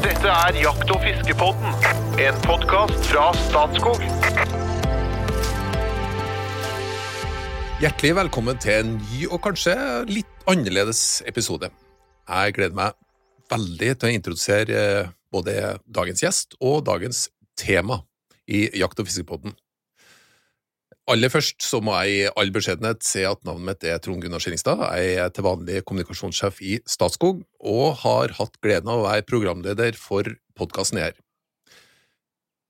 Dette er Jakt- og fiskepodden, en podkast fra Statskog. Hjertelig velkommen til en ny og kanskje litt annerledes episode. Jeg gleder meg veldig til å introdusere eh, både dagens gjest og dagens tema i Jakt- og fiskepodden. Aller først så må jeg i all beskjedenhet si at navnet mitt er Trond Gunnar Skillingstad. Jeg er til vanlig kommunikasjonssjef i Statskog, og har hatt gleden av å være programleder for podkasten her.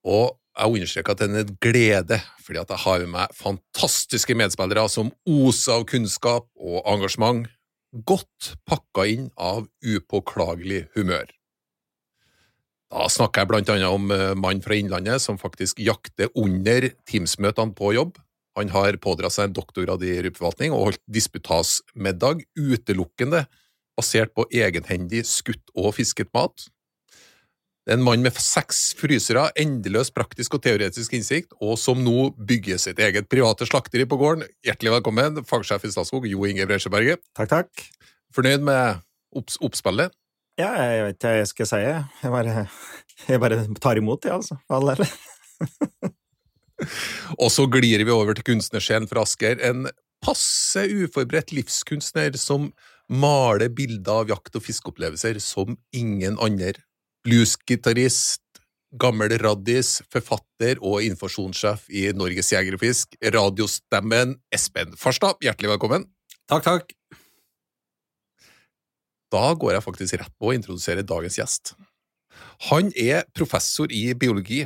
Og jeg understreker at det er en glede, fordi at jeg har med meg fantastiske medspillere som oser av kunnskap og engasjement, godt pakka inn av upåklagelig humør. Da snakker jeg blant annet om eh, mannen fra Innlandet som faktisk jakter under Teams-møtene på jobb. Han har pådratt seg en doktorgrad i rypeforvaltning og holdt disputasmiddag utelukkende basert på egenhendig skutt og fisket mat. Det er en mann med seks frysere, endeløs praktisk og teoretisk innsikt, og som nå bygger sitt eget private slakteri på gården. Hjertelig velkommen, fagsjef i Statskog, Jo Inge Bresjeberget. Takk, takk. Fornøyd med opps oppspillet? Ja, jeg vet ikke hva jeg skal si. Jeg bare, jeg bare tar imot, jeg, altså. For all del. Og så glir vi over til kunstnersjelen fra Asker. En passe uforberedt livskunstner som maler bilder av jakt- og fiskeopplevelser som ingen andre. Bluesgitarist, gammel raddis, forfatter og informasjonssjef i Norges Jeger og Fisk, radiostemmen Espen Farstad. Hjertelig velkommen. Takk, takk. Da går jeg faktisk rett på å introdusere dagens gjest. Han er professor i biologi.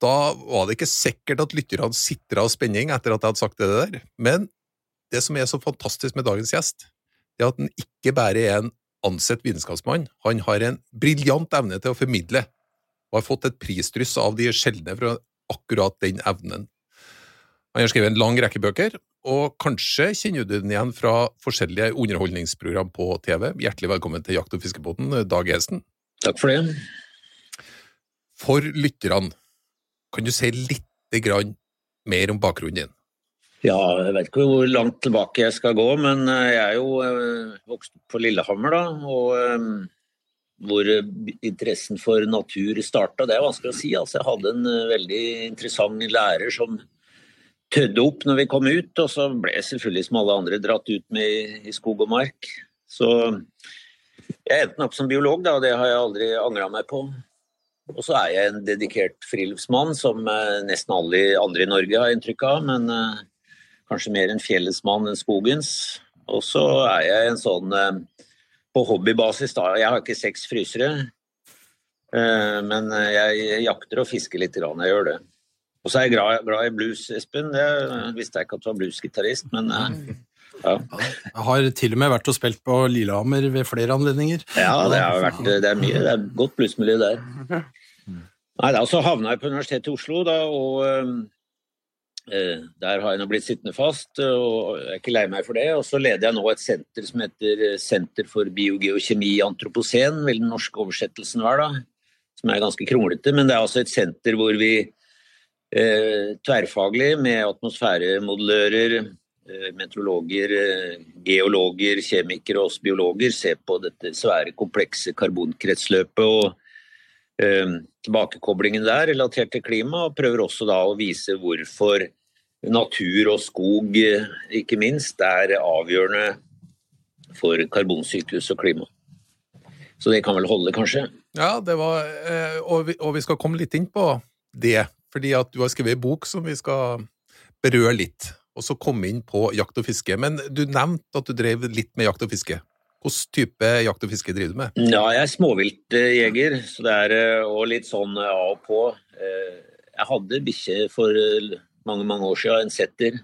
Da var det ikke sikkert at lytterne sitra av spenning etter at jeg hadde sagt det der, men det som er så fantastisk med dagens gjest, det er at han ikke bare er en ansett vitenskapsmann, han har en briljant evne til å formidle, og har fått et prisdryss av de sjeldne fra akkurat den evnen. Han har skrevet en lang rekke bøker, og kanskje kjenner du den igjen fra forskjellige underholdningsprogram på TV. Hjertelig velkommen til Jakt- og fiskebåten, Dag Hesten. Takk for det. For lytterne, kan du si litt mer om bakgrunnen din? Ja, jeg vet ikke hvor langt tilbake jeg skal gå, men eh, jeg er jo eh, vokst opp på Lillehammer, da. Og eh, hvor interessen for natur starta, det er vanskelig å si. Altså, jeg hadde en veldig interessant lærer som tødde opp når vi kom ut, og så ble jeg selvfølgelig som alle andre dratt ut med i skog og mark. Så jeg endte opp som biolog, da, og det har jeg aldri angra meg på. Og så er jeg en dedikert friluftsmann, som nesten alle andre i Norge har inntrykk av. Men kanskje mer en fjellets mann enn skogens. Og så er jeg en sånn på hobbybasis, da. Jeg har ikke seks frysere. Men jeg jakter og fisker litt, jeg gjør det. Og så er jeg glad, glad i blues, Espen. Jeg visste ikke at du var bluesgitarist, men ja. Jeg har til og med vært og spilt på Lillehammer ved flere anledninger. Ja, det har vært det er mye. Det er godt plussmiljø der. Nei, da, Så havna jeg på Universitetet i Oslo, da, og eh, der har jeg nå blitt sittende fast. og Jeg er ikke lei meg for det. Og så leder jeg nå et senter som heter Senter for biogeokjemi antroposen, vil den norske oversettelsen være, da. Som er ganske kronglete, men det er altså et senter hvor vi eh, tverrfaglig med atmosfæremodellører, meteorologer, geologer, kjemikere og oss biologer ser på dette svære, komplekse karbonkretsløpet og eh, tilbakekoblingen der relatert til klima, og prøver også da å vise hvorfor natur og skog, ikke minst, er avgjørende for karbonsyklus og klima. Så det kan vel holde, kanskje? Ja, det var, og vi, og vi skal komme litt inn på det, fordi at du har skrevet bok som vi skal berøre litt og så komme inn på jakt og fiske. Men du nevnte at du drev litt med jakt og fiske. Hvilken type jakt og fiske driver du med? Ja, jeg er småviltjeger, så det er og litt sånn av og på. Jeg hadde bikkje for mange, mange år siden, en setter.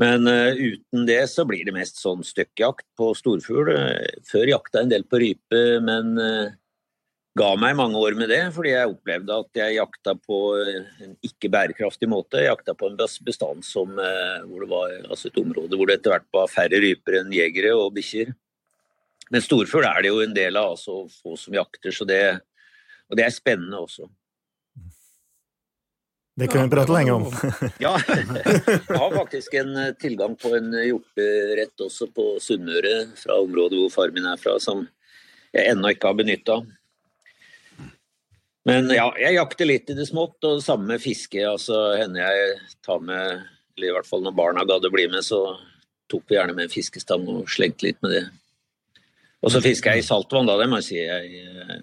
Men uten det så blir det mest sånn støkkjakt på storfugl. Før jakta en del på rype, men ga meg mange år med det, fordi jeg opplevde at jeg jakta på en ikke bærekraftig måte. Jeg jakta på en bestand som, hvor det var altså et område hvor det etter hvert var færre ryper enn jegere og bikkjer. Men storfugl er det jo en del av, altså få som jakter, så det, og det er spennende også. Det kunne vi prate lenge om. ja, jeg har faktisk en tilgang på en hjorterett også på Sunnmøre, fra området hvor far min er fra, som jeg ennå ikke har benytta. Men ja, jeg jakter litt i det smått, og det samme med fiske. altså hender jeg tar med Eller i hvert fall når barna gadd å bli med, så tok vi gjerne med en fiskestang og slengte litt med det. Og så fisker jeg i saltvann, da, det må jeg si. Jeg, eh,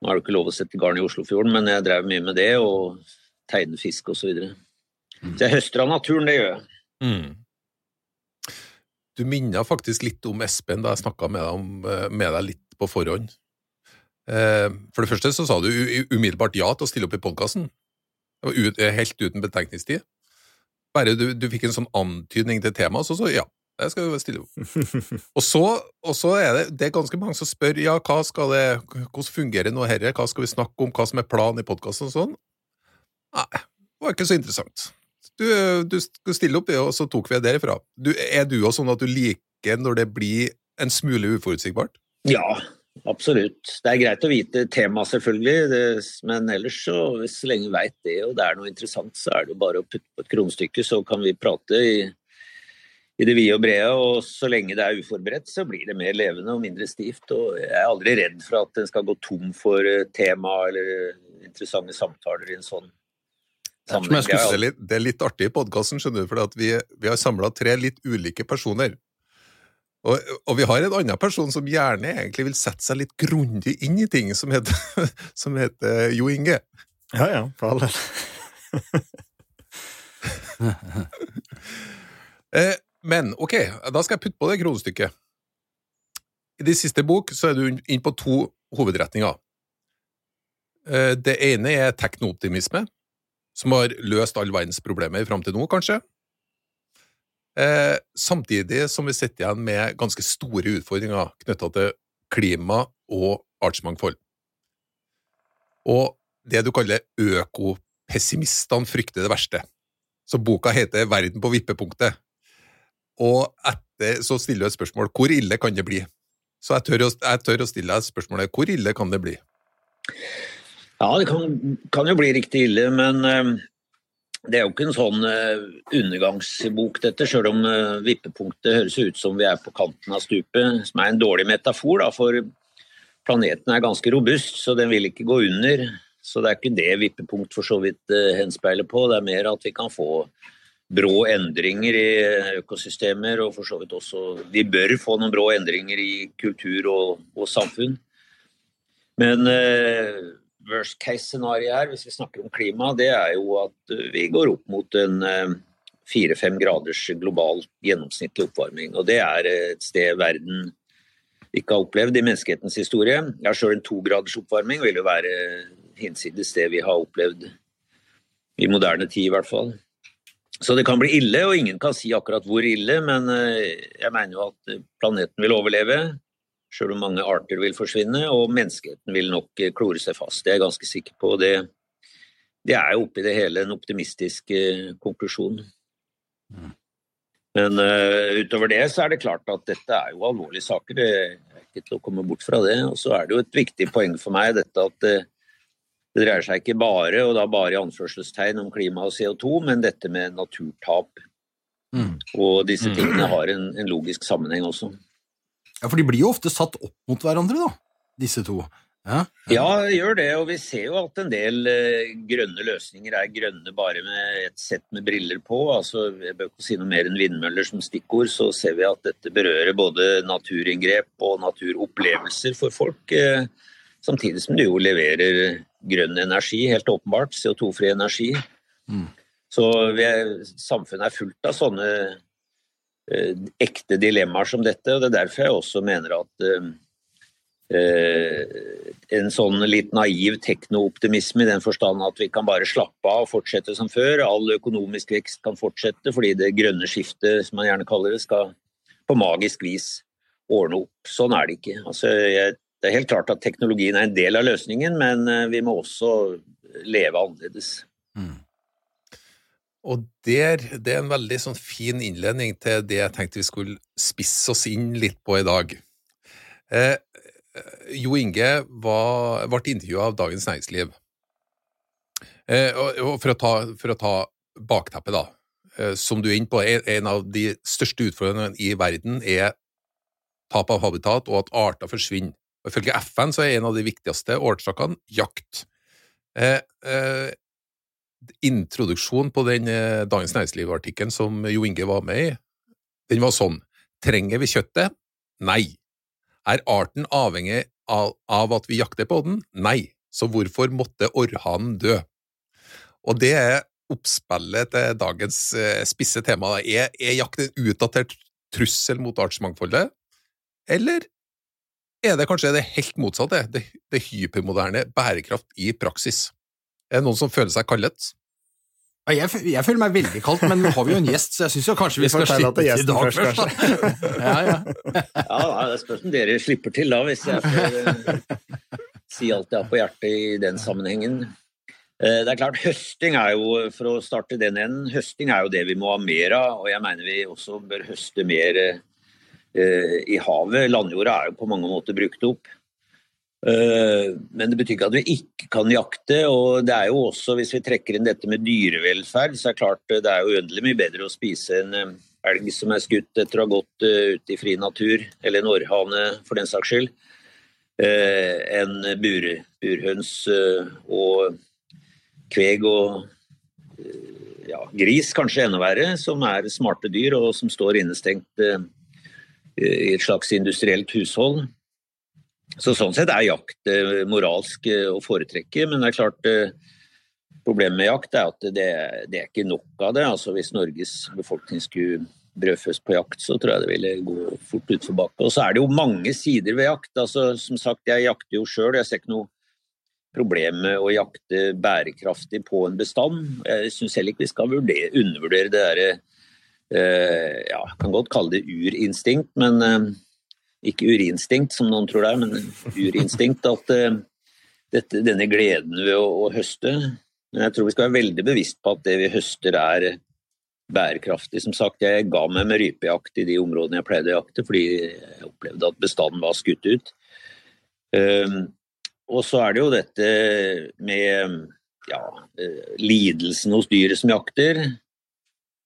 nå er det ikke lov å sette garn i Oslofjorden, men jeg drev mye med det, og tegne fisk osv. Så, videre. så jeg høster av naturen, det gjør jeg. Mm. Du minner faktisk litt om Espen da jeg snakka med, eh, med, deg litt på forhånd. Eh, for det første så sa du umiddelbart ja til å stille opp i podkasten. Helt uten betenkningstid. Bare du, du fikk en sånn antydning til temaet, så så ja, jeg skal jo stille opp. og, så, og så, er det, det er ganske mange som spør ja, hva skal det, hvordan fungerer nå herre, hva skal vi snakke om, hva som er planen i podkasten og sånn. Nei, det var ikke så interessant. Du, du skulle stille opp, og så tok vi det derifra. Du, er du også sånn at du liker når det blir en smule uforutsigbart? Ja, Absolutt. Det er greit å vite temaet, selvfølgelig, det, men ellers så, så lenge vi veit det og det er noe interessant, så er det jo bare å putte på et kronestykke, så kan vi prate i, i det vide og brede. Og så lenge det er uforberedt, så blir det mer levende og mindre stivt. Og jeg er aldri redd for at en skal gå tom for eh, tema eller interessante samtaler i en sånn sammenheng. Det er litt artig i podkasten, skjønner du, for vi, vi har samla tre litt ulike personer. Og, og, vi har en annen person som gjerne egentlig vil sette seg litt grundig inn i ting, som heter, som heter Jo Inge. Ja ja, for all del. Eh, men ok, da skal jeg putte på det kronestykket. I de siste bok så er du inn på to hovedretninger. Eh, det ene er teknooptimisme, som har løst all verdens problemer fram til nå, kanskje. Eh, samtidig som vi sitter igjen med ganske store utfordringer knytta til klima og artsmangfold. Og det du kaller økopessimistene frykter det verste. Så boka heter Verden på vippepunktet. Og etter så stiller du et spørsmål hvor ille kan det bli? Så jeg tør å, jeg tør å stille deg spørsmålet hvor ille kan det bli? Ja, det kan, kan jo bli riktig ille, men eh, det er jo ikke en sånn uh, undergangsbok, dette, selv om uh, vippepunktet høres ut som vi er på kanten av stupet, som er en dårlig metafor, da, for planeten er ganske robust, så den vil ikke gå under. Så det er ikke det vippepunkt for så vidt uh, henspeiler på, det er mer at vi kan få brå endringer i økosystemer, og for så vidt også Vi bør få noen brå endringer i kultur og, og samfunn. Men worst case-scenarioet her, hvis vi snakker om klima, det er jo at eh, vi går opp mot en eh, fire-fem graders global gjennomsnittlig oppvarming. Og det er et sted verden ikke har opplevd i menneskehetens historie. Ja, Sjøl en tograders oppvarming vil jo være hinsides det vi har opplevd i moderne tid, i hvert fall. Så det kan bli ille, og ingen kan si akkurat hvor ille, men eh, jeg mener jo at planeten vil overleve sjøl om mange arter vil forsvinne, og menneskeheten vil nok eh, klore seg fast. Det er jeg ganske sikker på. Det, det er jo oppi det hele en optimistisk uh, konklusjon. Mm. Men uh, utover det så er det klart at dette er jo alvorlige saker. Det er ikke til å komme bort fra det. Og så er det jo et viktig poeng for meg dette at uh, det dreier seg ikke bare, og da bare i anførselstegn, om klima og CO2, men dette med naturtap. Mm. Og disse tingene har en, en logisk sammenheng også. Ja, For de blir jo ofte satt opp mot hverandre, da, disse to. Ja, ja gjør det. Og vi ser jo at en del eh, grønne løsninger er grønne bare med et sett med briller på. Altså, jeg bør ikke si noe mer enn vindmøller som stikkord, så ser vi at dette berører både naturinngrep og naturopplevelser for folk. Eh, samtidig som det jo leverer grønn energi, helt åpenbart. CO2-fri energi. Mm. Så er, samfunnet er fullt av sånne ekte dilemmaer som dette. og Det er derfor jeg også mener at eh, eh, en sånn litt naiv teknooptimisme i den forstand at vi kan bare slappe av og fortsette som før. All økonomisk vekst kan fortsette fordi det grønne skiftet, som man gjerne kaller det, skal på magisk vis ordne opp. Sånn er det ikke. Altså, jeg, det er helt klart at teknologien er en del av løsningen, men vi må også leve annerledes. Mm. Og der, det er en veldig sånn fin innledning til det jeg tenkte vi skulle spisse oss inn litt på i dag. Eh, jo Inge var, ble intervjua av Dagens Næringsliv. Eh, og, og for, å ta, for, ta, bakteppet, da. Eh, som du er inne på, en av de største utfordringene i verden er tap av habitat og at arter forsvinner. Og Ifølge FN så er en av de viktigste årsakene jakt. Eh, eh, introduksjonen på den eh, Dagens Næringsliv-artikkelen som Jo Inge var med i, den var sånn Trenger vi kjøttet? Nei. Er arten avhengig av, av at vi jakter på den? Nei. Så hvorfor måtte orrhanen dø? Og det er oppspillet til dagens eh, spisse tema. Er, er jakt en utdatert trussel mot artsmangfoldet, eller er det kanskje det helt motsatte, det, det hypermoderne bærekraft i praksis? Er det noen som føler seg kallet? Ja, Jeg, jeg føler meg veldig kaldt, men nå har vi jo en gjest, så jeg syns kanskje vi Vi skal tegne slippe til i dag først. først, da. ja, ja. Ja, det spørs om dere slipper til da, hvis jeg får eh, si alt jeg har på hjertet i den sammenhengen. Eh, det er klart, Høsting er jo, for å starte den enden, høsting er jo det vi må ha mer av. Og jeg mener vi også bør høste mer eh, i havet. Landjorda er jo på mange måter brukt opp. Eh, men det betyr ikke at vi ikke kan jakte. og det er jo også, Hvis vi trekker inn dette med dyrevelferd, så er det klart eh, det er jo uendelig mye bedre å spise en eh, elg som er skutt etter å ha gått ut i fri natur, eller en orrhane for den saks skyld, enn bur, burhøns og kveg og ja, gris, kanskje enda verre, som er smarte dyr og som står innestengt i et slags industrielt hushold. Så Sånn sett er jakt eh, moralsk eh, å foretrekke, men det er klart eh, problemet med jakt er at det, det er ikke nok av det. Altså Hvis Norges befolkning skulle brødføst på jakt, så tror jeg det ville gå fort utforbakke. Og så er det jo mange sider ved jakt. Altså Som sagt, jeg jakter jo sjøl, jeg ser ikke noe problem med å jakte bærekraftig på en bestand. Jeg syns heller ikke vi skal vurdere, undervurdere det derre eh, Ja, jeg kan godt kalle det urinstinkt, men eh, ikke urinstinkt, som noen tror det er, men urinstinkt. At eh, dette, denne gleden ved å, å høste. Men jeg tror vi skal være veldig bevisst på at det vi høster er bærekraftig. Som sagt, jeg ga meg med rypejakt i de områdene jeg pleide å jakte, fordi jeg opplevde at bestanden var skutt ut. Um, og så er det jo dette med ja, lidelsen hos dyret som jakter.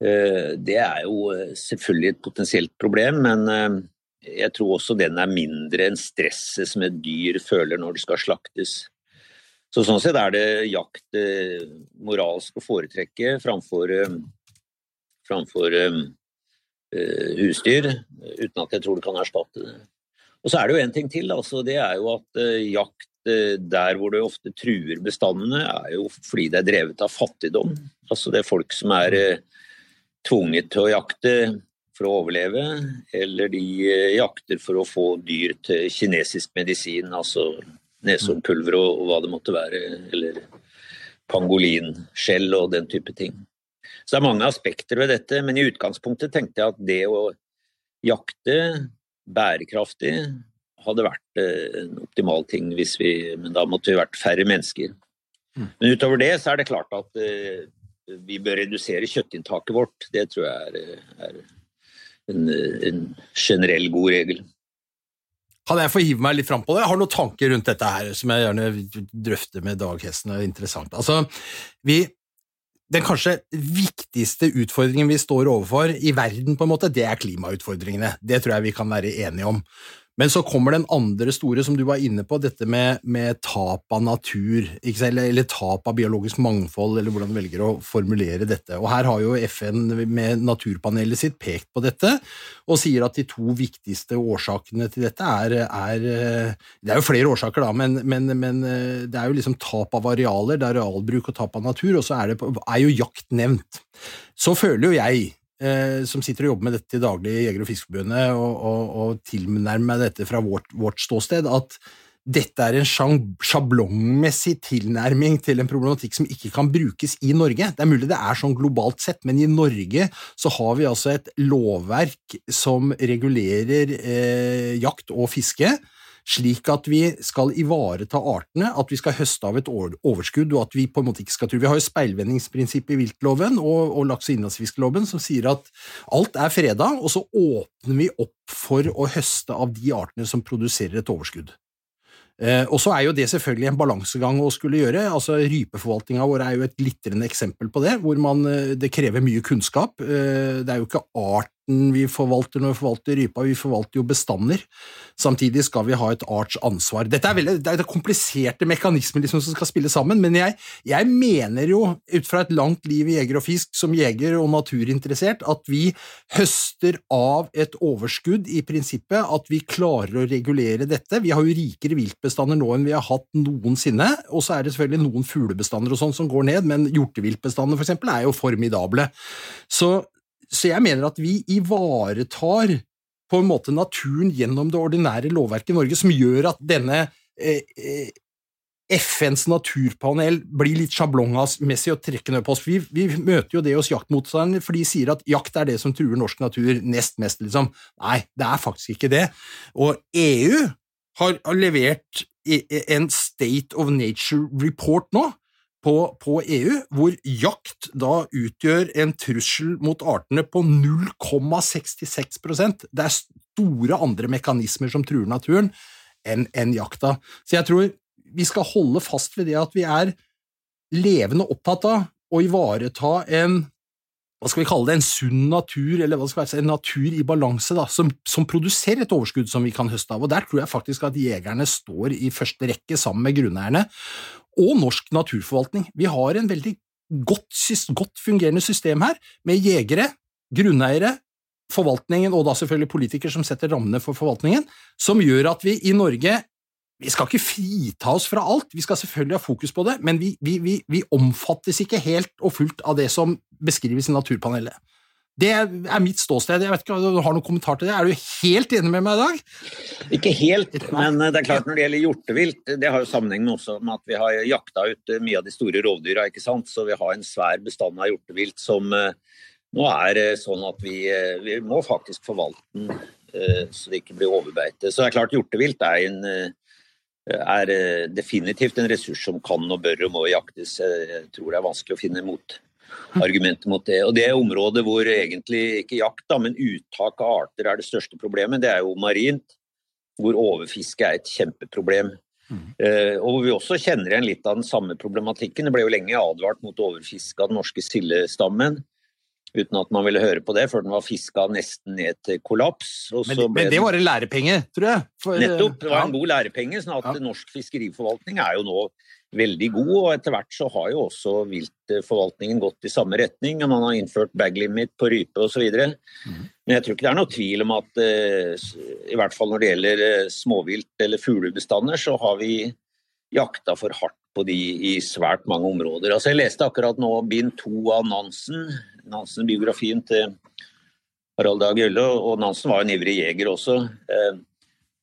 Eh, Det er jo eh, selvfølgelig et potensielt problem, men jeg tror også den er mindre enn stresset som et dyr føler når det skal slaktes. Så Sånn sett er det jakt eh, moralsk å foretrekke framfor, eh, framfor eh, eh, husdyr, uten at jeg tror det kan erstatte det. Og så er det jo en ting til, altså, det er jo at eh, jakt eh, der hvor det ofte truer bestandene, er jo fordi det er drevet av fattigdom. Altså det er folk som er tvunget til å jakte for å overleve, eller de eh, jakter for å få dyr til kinesisk medisin, altså neshornpulver og, hva det måtte være, eller pangolinskjell og den type ting. Så det er mange aspekter ved dette, men i utgangspunktet tenkte jeg at det å jakte bærekraftig hadde vært eh, en optimal ting, hvis vi, men da måtte vi vært færre mennesker. Men utover det så er det klart at eh, vi bør redusere kjøttinntaket vårt. Det tror jeg er, er en, en generell god regel. Kan jeg få hive meg litt fram på det? Jeg har noen tanker rundt dette her som jeg gjerne drøfter med Dag Hesten. Det er interessant. Altså, vi, den kanskje viktigste utfordringen vi står overfor i verden, på en måte, det er klimautfordringene. Det tror jeg vi kan være enige om. Men så kommer den andre store, som du var inne på, dette med, med tap av natur? Eller, eller tap av biologisk mangfold, eller hvordan du velger å formulere dette. Og Her har jo FN med naturpanelet sitt pekt på dette, og sier at de to viktigste årsakene til dette er, er Det er jo flere årsaker, da, men, men, men det er jo liksom tap av arealer, det er arealbruk og tap av natur, og så er, det, er jo jakt nevnt. Så føler jo jeg eh, som sitter og jobber med dette til daglig i Jeger- og Fiskerforbundet, og, og, og tilnærmer meg dette fra vårt, vårt ståsted, at dette er en sjablongmessig tilnærming til en problematikk som ikke kan brukes i Norge. Det er mulig det er sånn globalt sett, men i Norge så har vi altså et lovverk som regulerer eh, jakt og fiske, slik at vi skal ivareta artene, at vi skal høste av et overskudd, og at vi på en måte ikke skal tro Vi har jo speilvendingsprinsippet i viltloven og, og lakse- og innlandsfiskloven som sier at alt er freda, og så åpner vi opp for å høste av de artene som produserer et overskudd. Eh, og så er jo det selvfølgelig en balansegang å skulle gjøre. altså Rypeforvaltninga vår er jo et glitrende eksempel på det, hvor man, eh, det krever mye kunnskap. Eh, det er jo ikke arten arten vi forvalter når vi forvalter rypa, vi forvalter jo bestander. Samtidig skal vi ha et artsansvar. Dette er, veldig, det er kompliserte mekanismer liksom, som skal spille sammen, men jeg, jeg mener jo, ut fra et langt liv i jeger og fisk, som jeger og naturinteressert, at vi høster av et overskudd i prinsippet, at vi klarer å regulere dette. Vi har jo rikere viltbestander nå enn vi har hatt noensinne, og så er det selvfølgelig noen fuglebestander og sånn som går ned, men hjorteviltbestandene eksempel er jo formidable. Så, så jeg mener at vi ivaretar på en måte naturen gjennom det ordinære lovverket i Norge, som gjør at denne eh, eh, FNs naturpanel blir litt sjablongmessig og trekker ned på oss. Vi, vi møter jo det hos jaktmotstanderne, for de sier at jakt er det som truer norsk natur nest mest, liksom. Nei, det er faktisk ikke det. Og EU har, har levert en State of Nature Report nå, på, på, EU, hvor jakt da utgjør en trussel mot artene på 0,66% Det er store andre mekanismer som truer naturen, enn en jakta. Så jeg tror vi skal holde fast ved det at vi er levende opptatt av å ivareta en hva skal vi kalle det, en sunn natur, eller hva skal vi si, en natur i balanse, da, som, som, produserer et overskudd som vi kan høste av. Og Der tror jeg faktisk at jegerne står i første rekke sammen med grunneierne, og norsk naturforvaltning. Vi har en veldig godt, godt fungerende system her, med jegere, grunneiere, forvaltningen og da selvfølgelig politikere som setter rammene for forvaltningen, som gjør at vi i Norge vi skal ikke frita oss fra alt, vi skal selvfølgelig ha fokus på det, men vi, vi, vi, vi omfattes ikke helt og fullt av det som beskrives i Naturpanelet. Det er mitt ståsted. Jeg vet ikke om du har noen kommentar til det. Er du helt enig med meg i dag? Ikke helt, men det er klart når det gjelder hjortevilt, det har jo sammenheng med, også med at vi har jakta ut mye av de store rovdyra, ikke sant. Så vi har en svær bestand av hjortevilt som eh, nå er eh, sånn at vi, eh, vi må faktisk forvalte den så det ikke blir overbeite. Så det er klart hjortevilt er en er eh, definitivt en ressurs som kan og bør og må jaktes. Jeg tror det er vanskelig å finne mot argumenter mot det. Og Det området hvor egentlig ikke jakt, da, men uttak av arter er det største problemet. Det er jo marint, hvor overfiske er et kjempeproblem. Mm. Uh, og vi også kjenner igjen litt av den samme problematikken. Det ble jo lenge advart mot overfiske av den norske sildestammen uten at man ville høre på det, før den var fiska nesten ned til kollaps. Men, men, det var en lærepenge, tror jeg? For, nettopp. Det var en god lærepenge. sånn at ja. norsk fiskeriforvaltning er jo nå veldig god, og etter hvert så har jo også viltforvaltningen gått i samme retning. Man har innført bag limit på rype osv. Mm. Men jeg tror ikke det er noe tvil om at eh, i hvert fall når det gjelder eh, småvilt eller fuglebestander, så har vi jakta for hardt på de i svært mange områder. Altså Jeg leste akkurat nå bind to av Nansen, Nansen-biografien til Harald Dag Gjølle, og Nansen var en ivrig jeger også. Eh,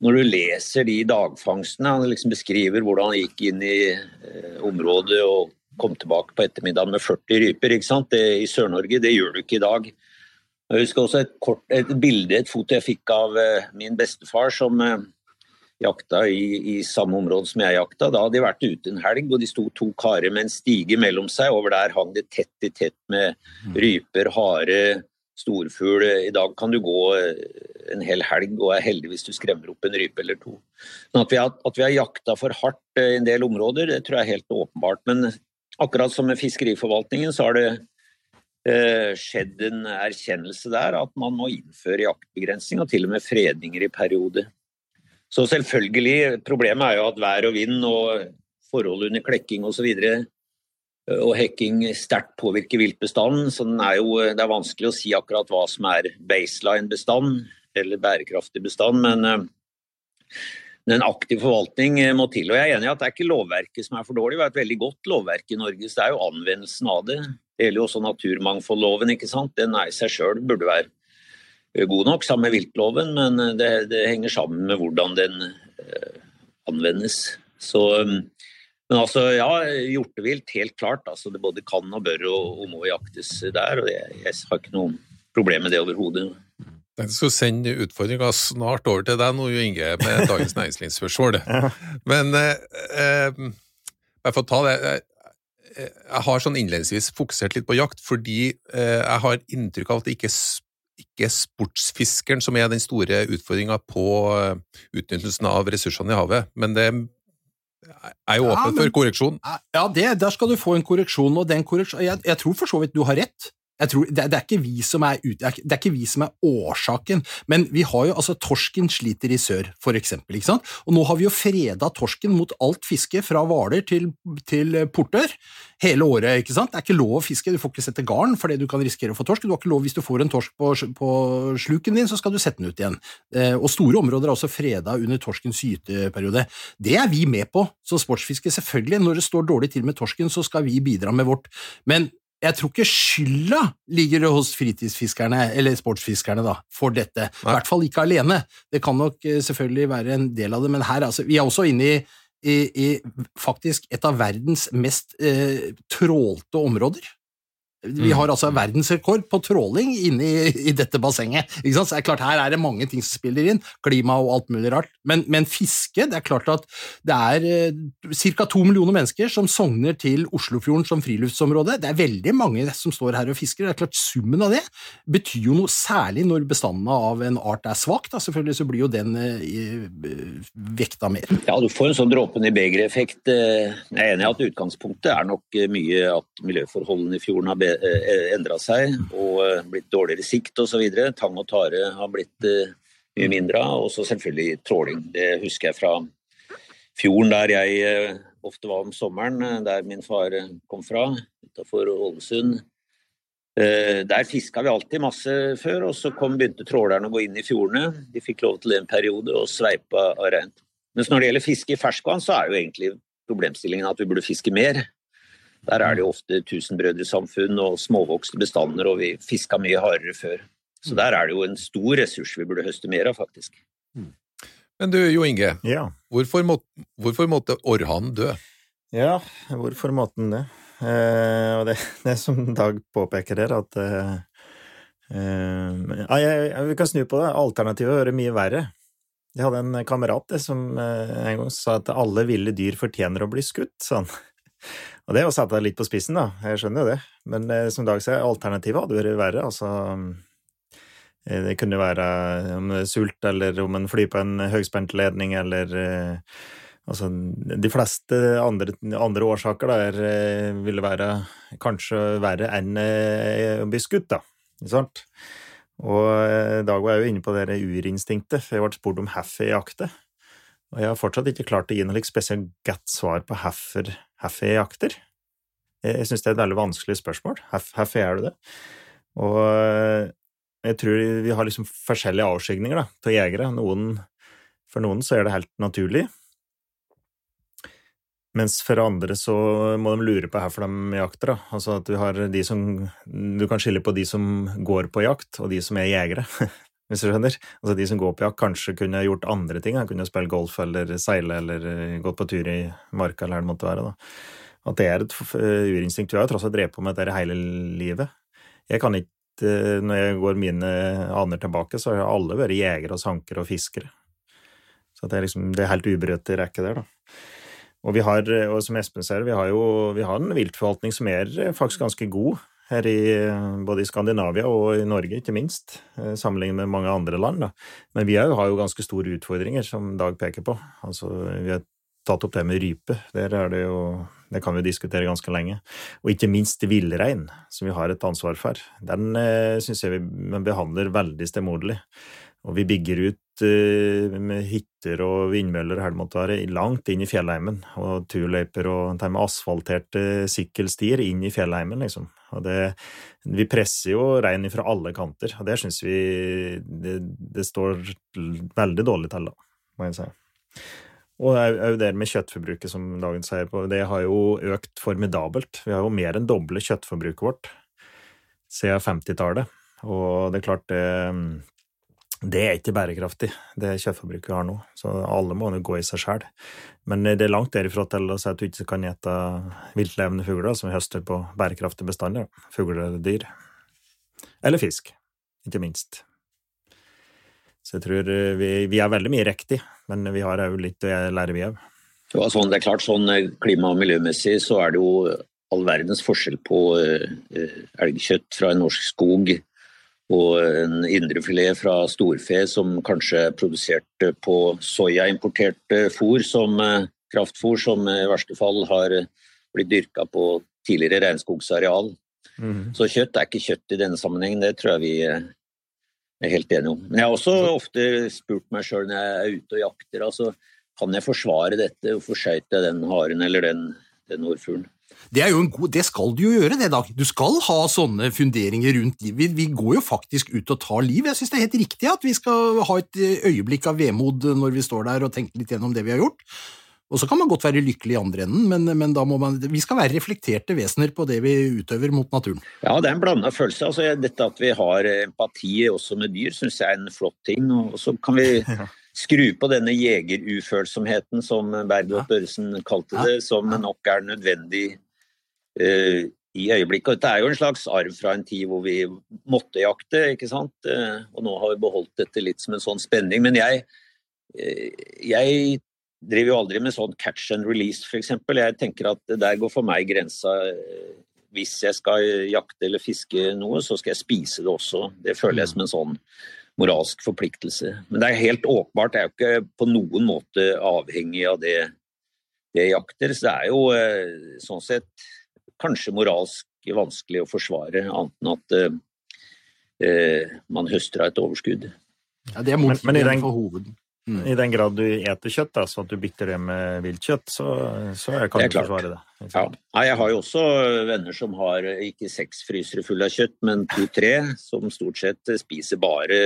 når du leser de dagfangstene, han liksom beskriver hvordan han gikk inn i eh, området og kom tilbake på ettermiddagen med 40 ryper? Det, i Sør-Norge, det gjør du ikke i dag. Jeg husker også et, kort, et bilde, et foto jeg fikk av eh, min bestefar som jakta i, i, samme område som jeg jakta. Da hadde de vært ute en helg, og de sto to karer med en stige mellom seg. Over der hang det tett i tett med mm. ryper, hare, storfugl. I dag kan du gå eh, en hel helg og er heldig hvis du skremmer opp en rype eller to. Sånn at vi har, at vi har jakta for hardt i en del områder, det tror jeg er helt åpenbart. Men akkurat som med fiskeriforvaltningen, så har det eh, skjedd en erkjennelse der at man må innføre jaktbegrensning og til og med fredninger i perioder. Så selvfølgelig, problemet er jo at vær og vind og forhold under klekking osv. Og, hekking sterkt påvirker viltbestanden. Så er jo, det er vanskelig å si akkurat hva som er baseline-bestand eller bærekraftig bestand. Men en aktiv forvaltning må til. Og jeg er enig i at det er ikke lovverket som er for dårlig, vi har et veldig godt lovverk i Norge. Så det er jo anvendelsen av det. Det gjelder jo også naturmangfoldloven. ikke sant? Den er i seg sjøl burde være god nok sammen med viltloven, men eh, det, det henger sammen med hvordan den uh, anvendes. Så, um, men altså, ja, hjortevilt, helt klart. Altså, det både kan og bør og, og må jaktes der. og jeg, jeg har ikke noe problem med det overhodet. Jeg skal sende utfordringa snart over til deg nå, Jo Inge, med Dagens Næringslivsspørsmål. Men eh, jeg får ta det jeg, jeg har sånn innledningsvis fokusert litt på jakt, fordi eh, jeg har inntrykk av at det ikke ikke sportsfiskeren som er den store utfordringa på eh, utnyttelsen av ressursene i havet, men det er jo åpen ja, for korreksjon. Ja, det, der skal du få en korreksjon, og den korreksjon, jeg, jeg, tror for så vidt du har rett. Tror, det, er ikke vi som er ut, det, er ikke vi som er årsaken, men vi har jo altså Torsken sliter i sør, for eksempel, ikke sant? og nå har vi jo freda torsken mot alt fiske, fra Hvaler til, til Portør, hele året. ikke sant? Det er ikke lov å fiske, du får ikke sette garn fordi du kan risikere å få torsk. Du har ikke lov, Hvis du får en torsk på, på sluken din, så skal du sette den ut igjen. Eh, og store områder er også freda under torskens gyteperiode. Det er vi med på som sportsfiske, selvfølgelig. Når det står dårlig til med torsken, så skal vi bidra med vårt. Men jeg tror ikke skylda ligger hos fritidsfiskerne, eller sportsfiskerne, da, for dette. I hvert fall ikke alene. Det kan nok eh, selvfølgelig være en del av det, men her, altså, vi er også inne i, i, i faktisk et av verdens mest eh, trålte områder. Vi har altså verdensrekord på tråling inne i, i dette bassenget. Ikke sant? Så det er klart, Her er det mange ting som spiller inn, klima og alt mulig rart. Men, men fiske Det er klart at det er eh, ca. to millioner mennesker som sogner til Oslofjorden som friluftsområde. Det er veldig mange som står her og fisker. Det er klart Summen av det betyr jo noe særlig når bestandene av en art er svak. Da. Selvfølgelig så blir jo den eh, vekta mer. Ja, du får en sånn dråpen i begeret-effekt. Eh, jeg er enig i at utgangspunktet er nok mye at miljøforholdene i fjorden har Eh, endra seg og eh, blitt dårligere sikt osv. Tang og tare har blitt eh, mye mindre og så selvfølgelig tråling. Det husker jeg fra fjorden der jeg ofte var om sommeren, der min far kom fra, utafor Ålesund. Der fiska vi alltid masse før, og så kom, begynte trålerne å gå inn i fjordene. De fikk lov til det en periode og sveipa av reint. Mens når det gjelder fiske i ferskvann, så er jo egentlig problemstillingen at vi burde fiske mer. Der er det jo ofte tusenbrødresamfunn og småvokste bestander, og vi fiska mye hardere før. Så der er det jo en stor ressurs vi burde høste mer av, faktisk. Mm. Men du Jo Inge, ja. hvorfor, må, hvorfor, måtte orrhannen dø? Ja, hvorfor måtte den det? Eh, og det, det som Dag påpeker her, at eh, eh, jeg, jeg, Vi kan snu på det. Alternativet hører mye verre. Jeg hadde en kamerat som eh, en gang sa at alle ville dyr fortjener å bli skutt. Sånn. Og det er å sette det litt på spissen, da. Jeg skjønner jo det. Men eh, som Dag sier, alternativet hadde vært verre. Altså eh, Det kunne være om det er sult, eller om en flyr på en høyspentledning, eller eh, Altså, de fleste andre, andre årsaker der eh, ville være kanskje verre enn eh, å bli skutt, da. Ikke sant? Og eh, Dag var jo inne på det urinstinktet, for jeg ble spurt om hvorfor jeg jakter. Og jeg har fortsatt ikke klart å gi noe spesielt godt svar på hvorfor jeg jakter. Jeg syns det er et veldig vanskelig spørsmål. Hvorfor gjør du det? Og eh, jeg tror vi har liksom forskjellige avskygninger til jegere. Noen, for noen så er det helt naturlig, mens for andre så må de lure på hvorfor de jakter. Da. Altså at du har de som Du kan skille på de som går på jakt, og de som er jegere. hvis du skjønner. Altså De som går på jakt, kanskje kunne gjort andre ting. Han kunne spille golf eller seile eller eh, gått på tur i marka eller hva det måtte være. da. At det er et eh, urinstinkt. Vi har jo tross alt drevet på med dette hele livet. Jeg kan ikke, eh, Når jeg går mine aner tilbake, så har alle vært jegere og sankere og fiskere. Så det er liksom, det er helt ubrøt i rekke der, da. Og vi har, og som Espen ser, vi har jo vi har en viltforvaltning som er faktisk ganske god her i, både i Skandinavia og i Norge, ikke minst, eh, sammenlignet med mange andre land. Da. Men vi har jo ganske store utfordringer, som Dag peker på. Altså, vi har tatt opp det med rype. Der er det jo Det kan vi diskutere ganske lenge. Og ikke minst villrein, som vi har et ansvar for. Den eh, syns jeg vi behandler veldig stemoderlig. Og vi bygger ut uh, med hytter og vindmøller og måtte være langt inn i fjellheimen. Og turløyper og asfalterte sykkelstier inn i fjellheimen, liksom. Og det, vi presser jo rein fra alle kanter, og det syns vi det, det, står veldig dårlig til, da, må jeg si. Og òg det med kjøttforbruket, som Dagen sier på, det har jo økt formidabelt. Vi har jo mer enn doble kjøttforbruket vårt siden 50-tallet. Og det er klart, det det er ikke bærekraftig, det kjøttforbruket vi har nå. Så alle må jo gå i seg sjøl. Men det er langt derifra til å si at du ikke kan gjete viltlevende fugler som vi høster på bærekraftige bestander. Fugler eller dyr. Eller fisk, ikke minst. Så jeg tror eh, vi, vi er veldig mye riktig, men vi har òg litt å lære, vi òg. Ja, sånn, det er klart, sånn eh, klima- og miljømessig så er det jo all verdens forskjell på eh, elgkjøtt fra en norsk skog og en indrefilet fra storfe som kanskje er produsert på soyaimportert fôr som eh, kraftfôr, som i verste fall har blitt dyrka på tidligere regnskogsareal. Mm. Så kjøtt er ikke kjøtt i denne sammenhengen, det tror jeg vi eh, er helt enige om. Men jeg har også ofte spurt meg sjøl når jeg er ute og jakter, altså kan jeg forsvare dette? Hvorfor skøyt jeg den haren eller den, den orrfuglen? Det, er jo en god, det skal du jo gjøre, det, Dag. Du skal ha sånne funderinger rundt liv. Vi, vi går jo faktisk ut og tar liv. Jeg syns det er helt riktig at vi skal ha et eh, øyeblikk av vemod når vi står der og tenker litt gjennom det vi har gjort. Og så kan man godt være lykkelig i andre enden, men, men da må man, vi skal være reflekterte vesener på det vi utøver mot naturen. Ja, det er en blanda følelse. Altså, dette at vi har empati også med dyr, syns jeg er en flott ting. Og så kan vi skru på denne jegerufølsomheten, som Bergljot Børresen kalte det, som nok er nødvendig uh, i øyeblikket. Og dette er jo en slags arv fra en tid hvor vi måtte jakte, ikke sant. Uh, og nå har vi beholdt dette litt som en sånn spenning. Men jeg, uh, jeg driver jo aldri med sånn catch and release, f.eks. Jeg tenker at der går for meg grensa. Hvis jeg skal jakte eller fiske noe, så skal jeg spise det også. Det føler jeg som en sånn moralsk forpliktelse. Men det er helt åpenbart, det er jo ikke på noen måte avhengig av det, det jakter. Så det er jo eh, sånn sett kanskje moralsk vanskelig å forsvare, annet enn at eh, eh, man høster av et overskudd. Ja, det er motstanden for hoved. Mm. I den grad du eter kjøtt, da, så at du bytter det med viltkjøtt, så, så kan du forsvare det. Ja. Jeg har jo også venner som har ikke seks frysere fulle av kjøtt, men to-tre, som stort sett spiser bare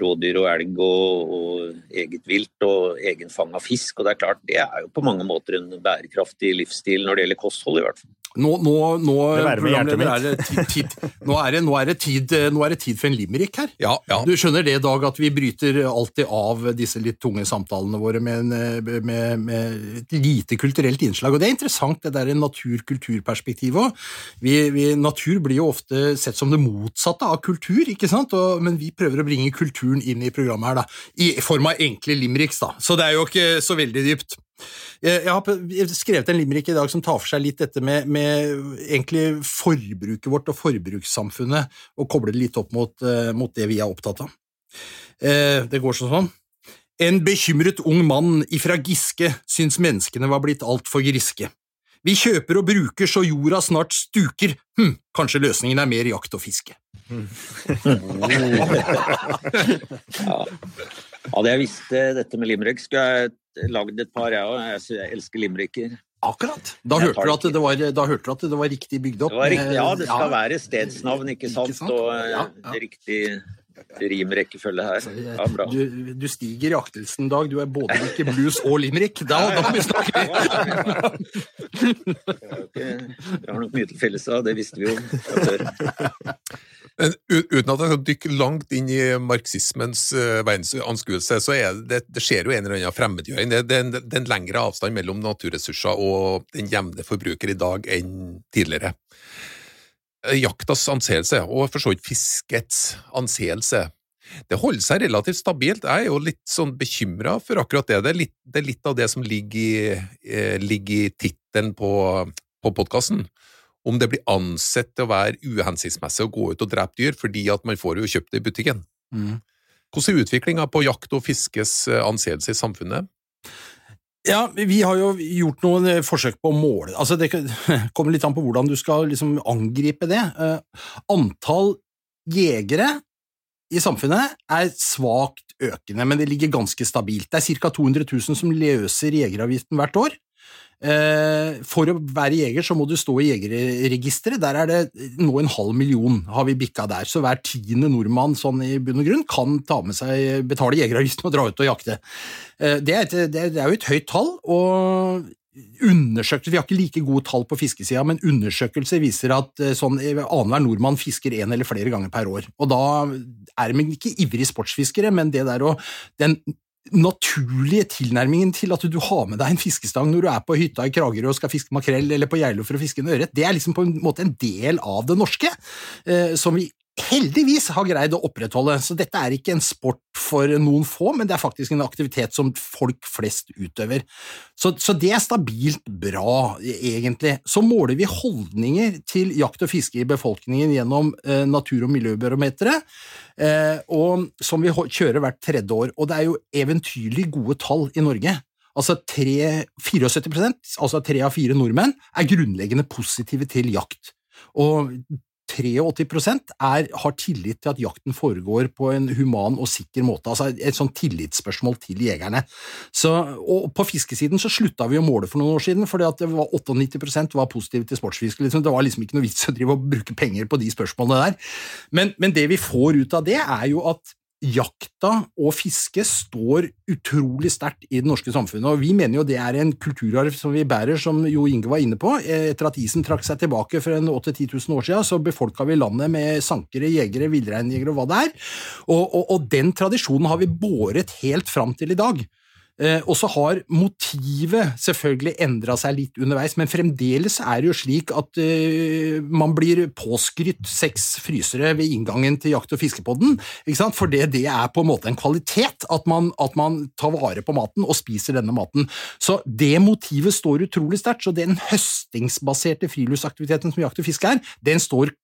rådyr og elg og, og eget vilt og egenfanga fisk. Og det er klart, det er jo på mange måter en bærekraftig livsstil når det gjelder kosthold, i hvert fall. Nå, nå, nå, er det tid, nå, er det, nå, er det tid, nå er det tid for en limerick her. Ja, ja. Du skjønner det, Dag, at vi bryter alltid av disse litt tunge samtalene våre med, en, eh, med, med et lite kulturelt innslag. Og det er interessant, det der natur-kultur-perspektivet òg. Vi, vi, natur blir jo ofte sett som det motsatte av kultur, ikke sant? Og, men vi prøver å bringe kulturen inn i programmet her, da. I form av enkle limericks, da. Så det er jo ikke så veldig dypt. Jeg har skrevet en limerick i dag som tar for seg litt dette med, med egentlig forbruket vårt og forbrukssamfunnet, og kobler det litt opp mot, eh, mot det vi er opptatt av. Eh, det går sånn sånn. En bekymret ung mann ifra Giske syns menneskene var blitt altfor griske. Vi kjøper og bruker så jorda snart stuker, hm, kanskje løsningen er mer jakt og fiske. Ja. Hadde jeg visst eh, dette med limerick, skulle jeg lagd et par, jeg òg. Jeg, jeg elsker limericker. Akkurat. Da hørte, du at det var, da hørte du at det var riktig bygd opp. Det var riktig, ja, det skal Ja. være stedsnavn, ikke sant? Ikke sant? Og eh, Ja, ja. riktig rimrekkefølge her. Ja, bra. Du, du stiger i aktelsen, Dag. Du er både ikke blues og limerick. Da, da kan vi snakke! Vi har nok mye til felles, da. Det visste vi jo fra før. Men uten at jeg skal dykke langt inn i marxismens uh, verdensanskuelse, så det, det skjer jo en eller annen fremmedgjøring. Det, det, det er en lengre avstand mellom naturressurser og den jevne forbruker i dag enn tidligere. Eh, Jaktas anseelse, og for så vidt fiskets anseelse, det holder seg relativt stabilt. Jeg er jo litt sånn bekymra for akkurat det. Det er litt, er litt av det som ligger i, eh, i tittelen på, på podkasten om det blir ansett til å være uhensiktsmessig å gå ut og drepe dyr, fordi at man får jo kjøpt det i butikken. Mm. Hvordan er utviklinga på jakt og fiskes eh, anseelse i samfunnet? Ja, vi har jo gjort noen eh, forsøk på å måle altså Det kommer litt an på hvordan du skal liksom angripe det. Eh, antall jegere i samfunnet er svakt økende, men det ligger ganske stabilt. Det er ca. 200 000 som løser jegeravgiften hvert år. Eh, For å være jeger så må du stå i jegerregisteret. Der er det nå en halv million har vi bikka der. Så hver tiende nordmann sånn i bunn og grunn kan ta med seg, betale jegeravgiften og dra ut og jakte. Eh, Det er, et, det er jo et høyt tall, og undersøkelser, Vi har ikke like gode tall på fiskesida, men undersøkelser viser at eh, sånn annenhver nordmann fisker én eller flere ganger per år. Og Da er de ikke ivrige sportsfiskere, men det der å, den naturlige tilnærmingen til at du har med deg en fiskestang når du er på hytta i Kragerø og skal fiske makrell eller på Geilo for å fiske en ørret, det er liksom på en måte en del av det norske, eh, som vi heldigvis har greid å opprettholde. Så dette er ikke en sport for noen få, men det er faktisk en aktivitet som folk flest utøver. Så, så det er stabilt bra, egentlig. Så måler vi holdninger til jakt og fiske i befolkningen gjennom eh, natur- og miljøbarometeret, eh, som vi kjører hvert tredje år. Og det er jo eventyrlig gode tall i Norge. Altså tre, 74% altså tre av fire nordmenn, er grunnleggende positive til jakt. Og 83% er, har tillit til at jakten foregår på en human og sikker måte. Altså et sånn tillitsspørsmål til jegerne. Så, og på fiskesiden så slutta vi å måle for noen år siden, fordi at det var 98% var positive til sportsfiske. Liksom. Det var liksom ikke noe vits å drive og bruke penger på de spørsmålene der. Men, men det vi får ut av det, er jo at jakta og fiske står utrolig sterkt i det norske samfunnet, og vi mener jo det er en kulturarv som vi bærer, som Jo Inge var inne på. Etter at isen trakk seg tilbake for 8000-10 000 år siden, så befolka vi landet med sankere, jegere, villreinjegere og hva det er, og, og, og den tradisjonen har vi båret helt fram til i dag. Eh, og så har motivet selvfølgelig endra seg litt underveis, men fremdeles er det jo slik at uh, man blir påskrytt seks frysere ved inngangen til Jakt- og fiskepodden, for det, det er på en måte en kvalitet at man, at man, tar vare på maten og spiser denne maten. Så det motivet står utrolig sterkt, så den høstingsbaserte friluftsaktiviteten som jakt og fiske er, den står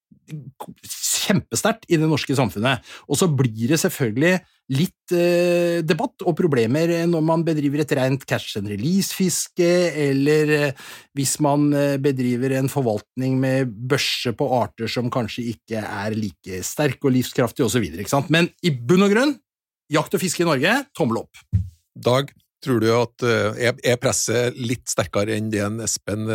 kjempesterkt i det norske samfunnet. Og så blir det selvfølgelig litt eh, debatt og problemer når man bedriver et rent catch and release-fiske, eller eh, hvis man eh, bedriver en forvaltning med børse på arter som kanskje ikke er like sterke og livskraftige, osv. Men i bunn og grunn, jakt og fiske i Norge, tommel opp. Dag, tror du at eh, er presset litt sterkere enn det en Espen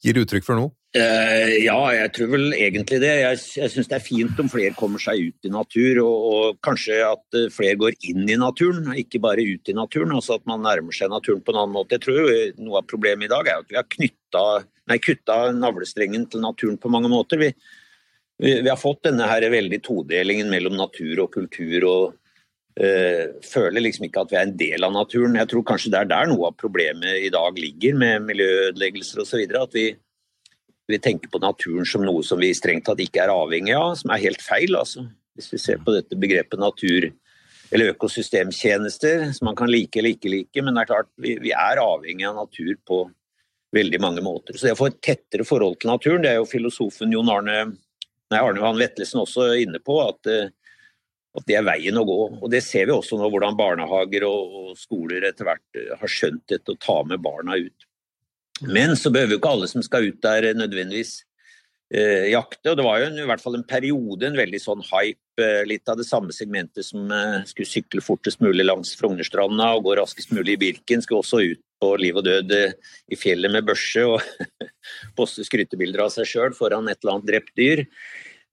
gir uttrykk for nå? Uh, ja, jeg tror vel egentlig det. Jeg, jeg syns det er fint om flere kommer seg ut i natur, og, og, kanskje at eh, flere går inn i naturen, ikke bare ut i naturen. altså At man nærmer seg naturen på en annen måte. Jeg tror jo Noe av problemet i dag er at vi har knytta, nei, kutta navlestrengen til naturen på mange måter. Vi, vi, vi har fått denne her veldig todelingen mellom natur og kultur. og uh, føler liksom ikke at vi er en del av naturen. Jeg tror kanskje det er der noe av problemet i dag ligger, med miljøødeleggelser osv. At vi vi tenker på naturen som noe som vi strengt tatt ikke er avhengig av, som er helt feil. Altså. Hvis vi ser på dette begrepet natur eller økosystemtjenester, som man kan like eller ikke like, men det er klart vi, vi er avhengig av natur på veldig mange måter. Så det å få et tettere forhold til naturen, det er jo filosofen Jon Arne nei, Arne Johan Vetlesen også inne på, at, eh, at, det er veien å gå. Og Det ser vi også nå, hvordan barnehager og, og skoler etter hvert eh, har skjønt dette, å ta med barna ut. Men så behøver jo ikke alle som skal ut der nødvendigvis eh, jakte. og Det var jo en, i hvert fall en periode en veldig sånn hype, eh, litt av det samme segmentet som eh, skulle sykle fortest mulig langs Frognerstranda og gå raskest mulig i Birken, skulle også ut på liv og død eh, i fjellet med børse og poste skrytebilder av seg sjøl foran et eller annet drept dyr.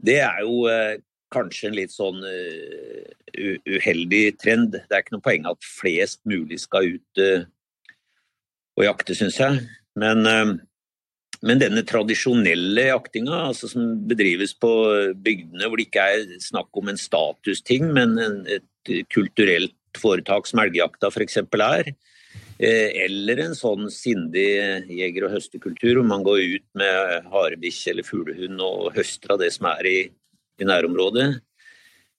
Det er jo eh, kanskje en litt sånn uh, uheldig trend. Det er ikke noe poeng at flest mulig skal ut uh, og jakte, syns jeg. Men, eh, men denne tradisjonelle jaktinga, altså som bedrives på bygdene hvor det ikke er snakk om en statusting, men et kulturelt foretak som elgjakta f.eks. er, eh, eller en sånn sindig jeger- og høstekultur hvor man går ut med harebikkje eller fuglehund og høster av det som er i, i nærområdet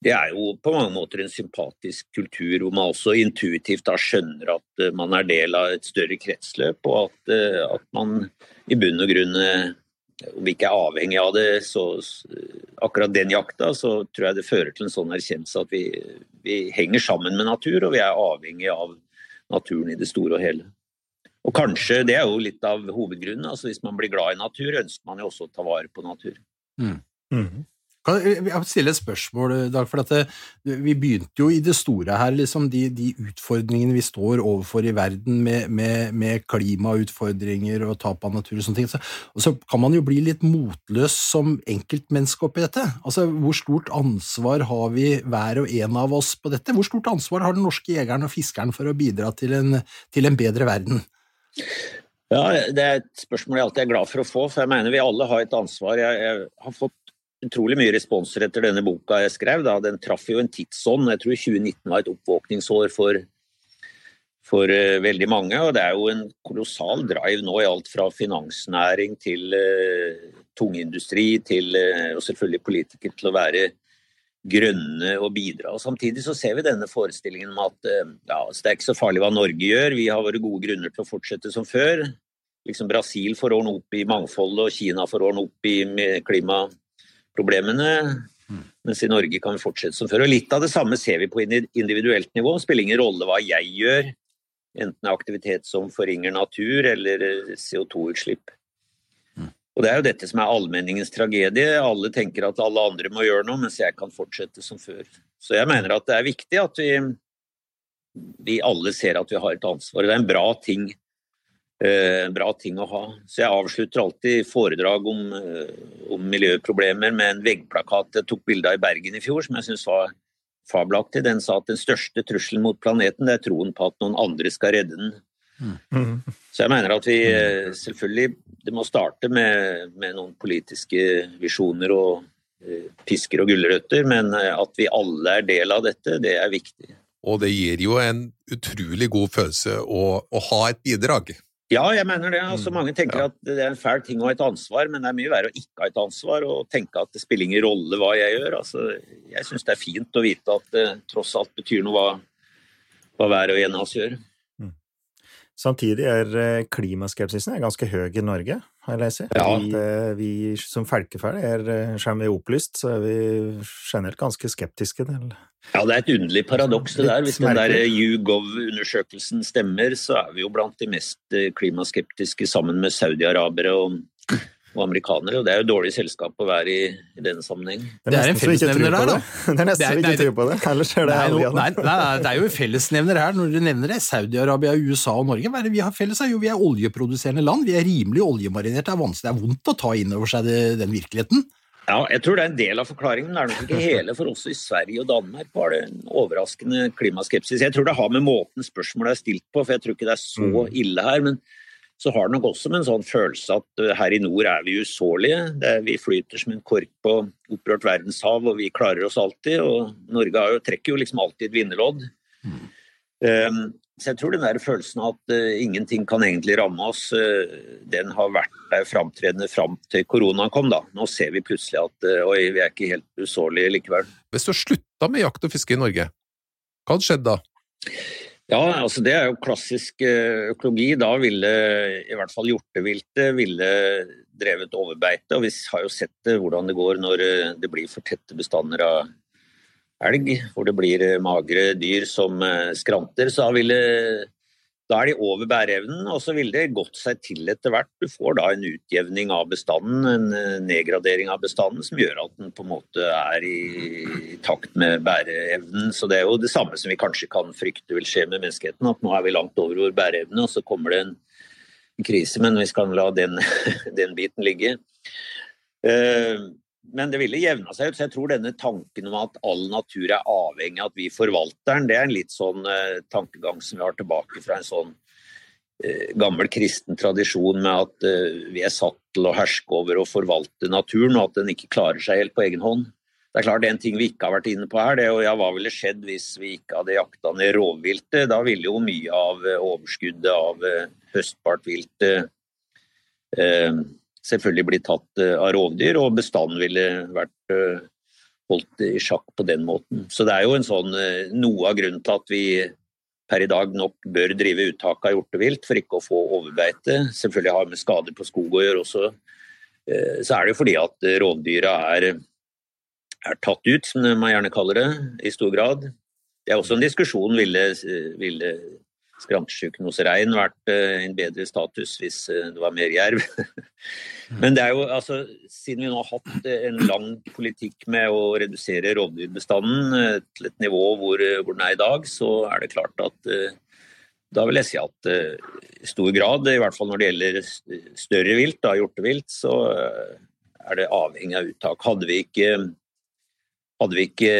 det er jo på mange måter en sympatisk kultur hvor man også intuitivt da skjønner at eh, man er del av et større kretsløp, og at, eh, at man i bunn og grunn eh, om vi ikke er avhengig av det, så akkurat den jakta, så tror jeg det fører til en sånn erkjennelse at vi, vi henger sammen med natur, og vi er avhengig av naturen i det store og hele. Og kanskje, det er jo litt av hovedgrunnen, altså hvis man blir glad i natur, ønsker man jo også å ta vare på natur. Mm. Mm. Kan jeg stille et spørsmål, Dag? For det, vi begynte jo i det store her, liksom de, de utfordringene vi står overfor i verden med, med, med klimautfordringer og tap av natur og sånne ting. Så, og så kan man jo bli litt motløs som enkeltmenneske oppi dette. Altså, Hvor stort ansvar har vi hver og en av oss på dette? Hvor stort ansvar har den norske jegeren og fiskeren for å bidra til en, til en bedre verden? Ja, Det er et spørsmål jeg alltid er glad for å få, for jeg mener vi alle har et ansvar. Jeg, jeg har fått utrolig mye responser etter denne boka jeg skrev. Da. Den traff jo en tidsånd. Jeg tror 2019 var et oppvåkningsår for, for uh, veldig mange. Og det er jo en kolossal drive nå i alt fra finansnæring til uh, tungindustri til uh, og selvfølgelig politikere til å være grønne og bidra. Og Samtidig så ser vi denne forestillingen om at ja, det er ikke så farlig hva Norge gjør, vi har våre gode grunner til å fortsette som før. Liksom Brasil får ordne opp i mangfoldet, og Kina får ordne opp i klima problemene. Mens i Norge kan vi fortsette som før. Og Litt av det samme ser vi på individuelt nivå. Det spiller ingen rolle hva jeg gjør, enten aktivitet som forringer natur eller CO2-utslipp. Og Det er jo dette som er allmenningens tragedie. Alle tenker at alle andre må gjøre noe, mens jeg kan fortsette som før. Så jeg mener at det er viktig at vi, vi alle ser at vi har et ansvar. Det er en bra ting, eh, bra ting å ha. Så jeg avslutter alltid foredrag om, eh, om miljøproblemer med en veggplakat jeg tok bilde av i Bergen i fjor, som jeg syns var fabelaktig. Den sa at den største trusselen mot planeten det er troen på at noen andre skal redde den. Mm. Så jeg mener at vi eh, selvfølgelig Det må starte med, med noen politiske visjoner og pisker og gulrøtter, men at vi alle er del av dette, det er viktig. Og det gir jo en utrolig god følelse å, å ha et bidrag. Ja, jeg mener det. Altså, Mm, mange tenker ja. at det er en fæl ting å ha et ansvar, men det er mye verre å ikke ha et ansvar og tenke at det spiller ingen rolle hva jeg gjør. Altså, jeg syns det er fint å vite at det tross alt betyr noe hva, hva hver og en av oss gjør. Samtidig er eh, klimaskepsisen er ganske høy i Norge, har jeg lest. Ja. At, eh, vi som folkeferd er, eh, selv vi er opplyst, så er vi generelt ganske skeptiske til Ja, det er et underlig paradoks det der. Hvis den der. YouGov-undersøkelsen stemmer, så er vi jo blant de mest klimaskeptiske sammen med saudiarabere og, og amerikanere. Og det er jo dårlig selskap å være i i denne sammenheng. Det er en fellesnevner på der, det. Det er nesten så vi ikke tror på det. Ellers er det Det ærlig. nei, nei, nei, det er jo en fellesnevner her når dere nevner det. Saudi-Arabia, USA og Norge. Hva er det vi har felles? Jo, vi er oljeproduserende land. Vi er rimelig oljemarinert. Det er vanskelig, det er vondt å ta inn over seg det, den virkeligheten. Ja, jeg tror det er en del av forklaringen, men det er nok ikke hele. For også i Sverige og Danmark var det en overraskende klimaskepsis. Jeg tror det har med måten spørsmålet er stilt på, for jeg tror ikke det er så Mm. ille her. Men så har det nok også med en sånn følelse at her i nord er vi usårlige. Det vi flyter som en kork på opprørt verdenshav, og vi klarer oss alltid. Og Norge har jo, trekker jo liksom alltid et vinnerlodd. Um, så jeg tror den der følelsen av at uh, ingenting kan egentlig ramme oss, uh, den har vært der framtredende fram til koronaen kom. da. Nå ser vi plutselig at uh, oi, vi er ikke helt usårlige likevel. Hvis du slutta med jakt og fiske i Norge, hva hadde skjedd da? Ja, altså det er jo klassisk eh, økologi. Da ville i hvert fall hjorteviltet drevet overbeite. Og vi har jo sett det, hvordan det går når eh, det blir for tette bestander av elg, hvor det blir eh, magre dyr som eh, skranter. Så da, ville, da er de over bæreevnen, og så vil det gått seg til etter hvert. Du får da en utjevning av bestanden, en eh, nedgradering av bestanden, som gjør at den på en måte er i, takt med bæreevnen. Så det er jo det samme som vi kanskje kan frykte vil skje med menneskeheten, at nå er vi langt over vår bæreevne, og så kommer det en krise, men vi skal la den, den biten ligge. Eh, Men det ville jevna seg ut, så jeg tror denne tanken om at all natur er avhengig av at vi forvalter den, det er en litt sånn eh, tankegang som vi har tilbake fra en sånn eh, gammel kristen tradisjon med at eh, vi er satt til å herske over og forvalte naturen, og at den ikke klarer seg helt på egen hånd. Det er klart en ting vi ikke har vært inne på her, det er ja, hva ville skjedd hvis vi ikke hadde jakta ned rovviltet? Da ville jo mye av eh, overskuddet av eh, høstbart vilt eh, selvfølgelig blitt tatt eh, av rovdyr, og bestanden ville vært eh, holdt i sjakk på den måten. Så det er jo en sånn, eh, noe av grunnen til at vi per i dag nok bør drive uttak av hjortevilt for ikke å få overbeite. Selvfølgelig har med skader på skog å gjøre også. Så er det jo fordi at rovdyra er, er tatt ut, som man gjerne kaller det, i stor grad. Det er også en diskusjon. Ville, ville skrantesjuken hos rein vært eh, en bedre status hvis eh, det var mer jerv? Men det er jo, altså, siden vi nå har hatt eh, en lang politikk med å redusere rovdyrbestanden til et nivå hvor, hvor den er i dag, så er det klart at da vil jeg si at i stor grad, i hvert fall når det gjelder større vilt, da, hjortevilt, så er det avhengig av uttak. Hadde vi ikke, hadde vi ikke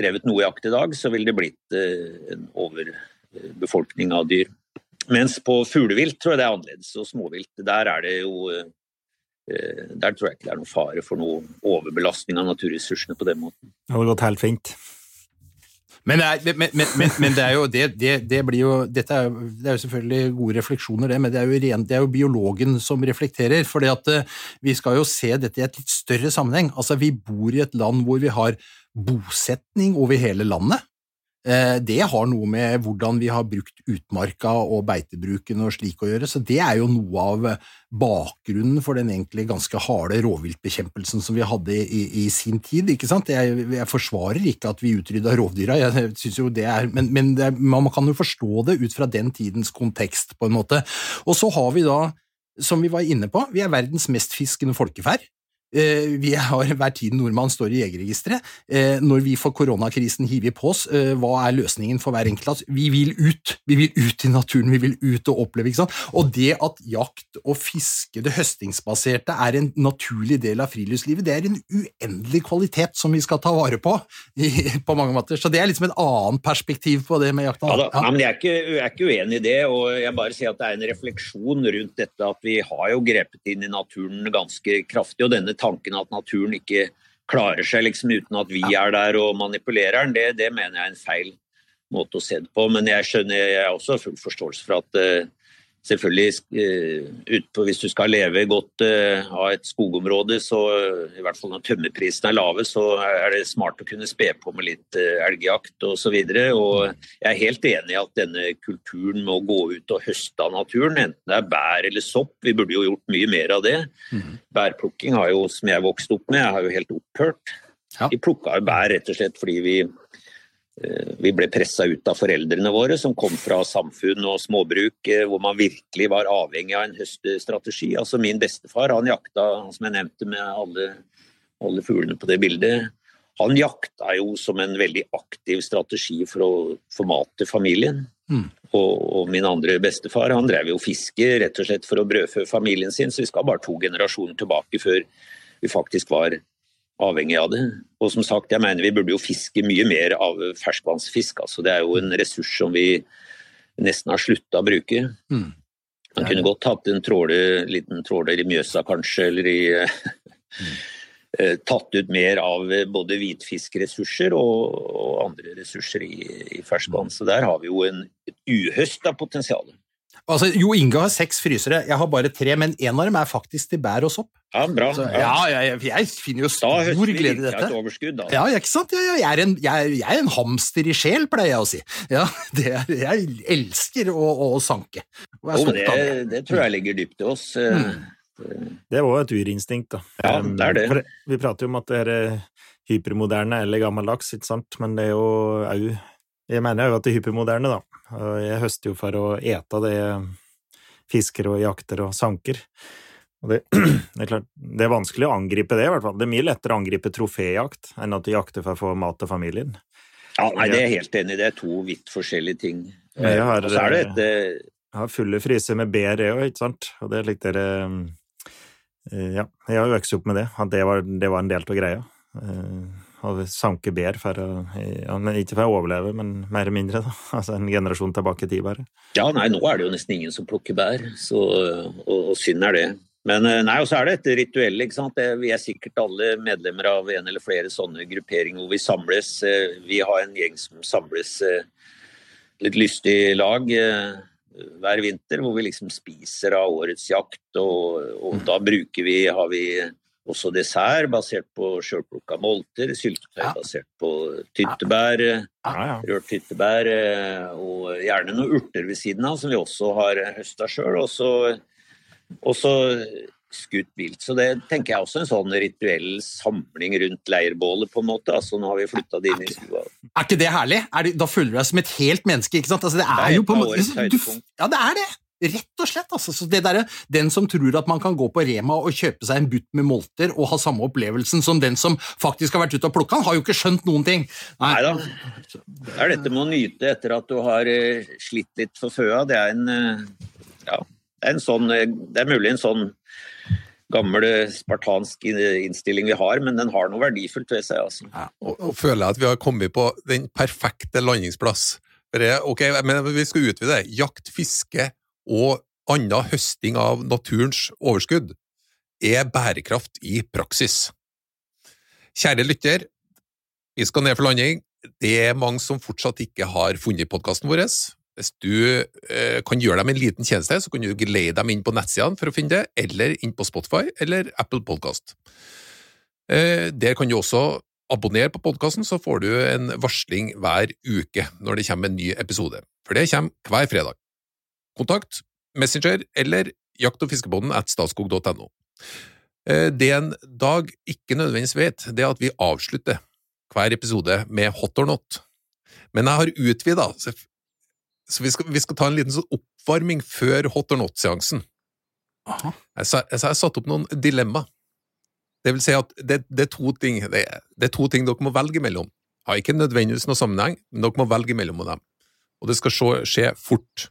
drevet noe jakt i dag, så ville det blitt en en overbefolkning av dyr. Mens på fuglevilt tror jeg det er annerledes, og småvilt, der er det jo eh, Der tror jeg ikke det er noen fare for noe overbelastning av naturressursene på den måten. Det hadde gått helt fint. Men det er, men, men, men, men det er jo det, det, det blir jo Dette er, det er jo selvfølgelig gode refleksjoner, det, men det er jo, ren, det er jo biologen som reflekterer. at eh, vi skal jo se dette i et litt større sammenheng. Altså, Vi bor i et land hvor vi har bosetning over hele landet. Eh, Det har noe med hvordan vi har brukt utmarka og beitebruken og slik å gjøre, så det er jo noe av bakgrunnen for den egentlig ganske harde rovviltbekjempelsen som vi hadde i, i sin tid. ikke sant? Jeg, jeg forsvarer ikke at vi utrydda rovdyra, jeg synes jo det er, men, men det, man kan jo forstå det ut fra den tidens kontekst, på en måte. Og så har vi da som vi var inne på, vi er verdens mest fiskende folkeferd. Eh, vi har hver tid nordmann står i Jegerregisteret. Eh, når vi får koronakrisen hiver på oss, eh, hva er løsningen for hver enkelt av oss? Vi vil ut! Vi vil ut i naturen, vi vil ut og oppleve. ikke sant? Og det at jakt og fiske, det høstingsbaserte, er en naturlig del av friluftslivet, det er en uendelig kvalitet som vi skal ta vare på på mange måter. Så det er liksom et annet perspektiv på det med jakta. Ja, da, ja. men jeg er, ikke, jeg er, ikke, uenig i det, og jeg bare sier at det er en refleksjon rundt dette at vi har jo grepet inn i naturen ganske kraftig. og denne tanken at naturen ikke klarer seg liksom uten at vi er der og manipulerer den, det, det mener jeg er en feil måte å se det på. Men jeg skjønner, jeg har også full forståelse for at uh, selvfølgelig uh, utpå, Hvis du skal leve godt uh, av et skogområde, så i hvert fall når tømmerprisene er lave, så er det smart å kunne spe på med litt uh, elgjakt osv. Jeg er helt enig i at denne kulturen med å gå ut og høste av naturen, enten det er bær eller sopp, vi burde jo gjort mye mer av det. Mm. Bærplukking har jo, som jeg vokste opp med, har jo helt opphørt. Ja. Vi plukka bær rett og slett fordi vi Eh, vi ble pressa ut av foreldrene våre, som kom fra samfunn og småbruk eh, hvor man virkelig var avhengig av en høststrategi. Altså Min bestefar han jakta, som jeg nevnte, med alle, alle fuglene på det bildet. Han jakta jo som en veldig aktiv strategi for å formate familien. Mm. Og, og, min andre bestefar han drev jo fiske rett og slett for å brødfø familien sin, så vi skal bare to generasjoner tilbake før vi faktisk var avhengig av det. Og som sagt, jeg mener vi burde jo fiske mye mer av ferskvannsfisk. Altså, det er jo en ressurs som vi nesten har slutta å bruke. Mm. Man kunne godt hatt en tråler, liten tråler i Mjøsa kanskje, eller i mm. Tatt ut mer av både hvitfiskressurser og, og andre ressurser i, i ferskvann. Så der har vi jo en, et uhøsta potensial. Altså, Jo Inge har seks frysere, jeg har bare tre, men en av dem er faktisk til bær og sopp. Ja, bra. Så, ja, jeg, jeg, finner jo stor glede i dette. Et overskudd, da. Ja, ikke sant? Jeg, er en, jeg, er en hamster i sjel, pleier jeg å si. Ja, er, jeg elsker å, å sanke. Oh, det, det, tror jeg ligger dypt i oss. Eh, mm. Det er òg et urinstinkt, da. Ja, det er det. For vi prater jo om at det er hypermoderne eller gammeldags, ikke sant, men det er jo òg Jeg mener jo at det er hypermoderne, da. Jeg høster jo for å ete det jeg fisker og jakter og sanker. Og det, det, er klart, det er vanskelig å angripe det, i hvert fall. Det er mye lettere å angripe troféjakt enn at du jakter for å få mat til familien. Ja, nei, det er helt enig. Det er to vidt forskjellige ting. Jeg har, og så er det et eh, Jeg har fulle fryser med bær, òg, ikke sant. Og det likte dere eh, Ja, jeg har jo vokst opp med det. At det var, det var en del av greia. Og sanke bær for å ja, Ikke for å overleve, men mer eller mindre, da. Altså en generasjon tilbake i tid, bare. Ja, nei, nå er det jo nesten ingen som plukker bær, så, og, og synd er det. Men eh, nei, og så er det et rituell. ikke sant? Vi er sikkert alle medlemmer av en eller flere sånne grupperinger hvor vi samles. Eh, vi har en gjeng som samles eh, litt lystig lag hver vinter, hvor vi liksom spiser av årets jakt. Og, og da bruker vi, har vi også dessert basert på sjølplukka molter, syltetøy ja. basert på tyttebær, ja. Ja, rørt tyttebær, og gjerne noen urter ved siden av, som vi også har høsta sjøl. Og så skutt vilt. Så det tenker jeg også en sånn rituell samling rundt leirbålet, på en måte. Altså nå har vi flytta det inn i stua. Er ikke det herlig? Det, da føler du deg som et helt menneske, ikke sant? Altså, det er, det er jo på en måte Ja, det er det! Rett og slett. Altså. Så det der, den som tror at man kan gå på Rema og kjøpe seg en butt med molter og ha samme opplevelsen som den som faktisk har vært ute og plukka, han har jo ikke skjønt noen ting. Nei da. Det er dette med å nyte etter at du har eh, slitt litt for føa. Det er en eh, ja, det er, en sånn, eh, det er mulig en sånn gammel spartansk innstilling vi har, men den har noe verdifullt ved seg. Altså. Ja, og, og føler jeg at vi har kommet på den perfekte landingsplass. Det, ok, men Vi skal utvide. Jakt, fiske og annen høsting av naturens overskudd er bærekraft i praksis. Kjære lytter, vi skal ned for landing. Det er mange som fortsatt ikke har funnet podkasten vår. Hvis du eh, kan gjøre dem en liten tjeneste, så kan du glede dem inn på nettsidene for å finne det, eller inn på Spotify eller Apple Podcast. Eh, der kan du også abonnere på podkasten, så får du en varsling hver uke når det kommer en ny episode. For det kommer hver fredag kontakt, Messenger eller jakt- og fiskebånden at statskog.no. Eh, det en Dag ikke nødvendigvis vet, det er at vi avslutter hver episode med hot or not. Men jeg har utvida, så vi skal, vi skal, ta en liten sånn oppvarming før hot or not-seansen. Jeg har jeg sa- jeg opp noen dilemma. Det vil si at det, det, er to ting, det, det er to ting dere må velge mellom. Har ikke nødvendigvis noe sammenheng, men dere må velge mellom dem. Og det skal skje fort.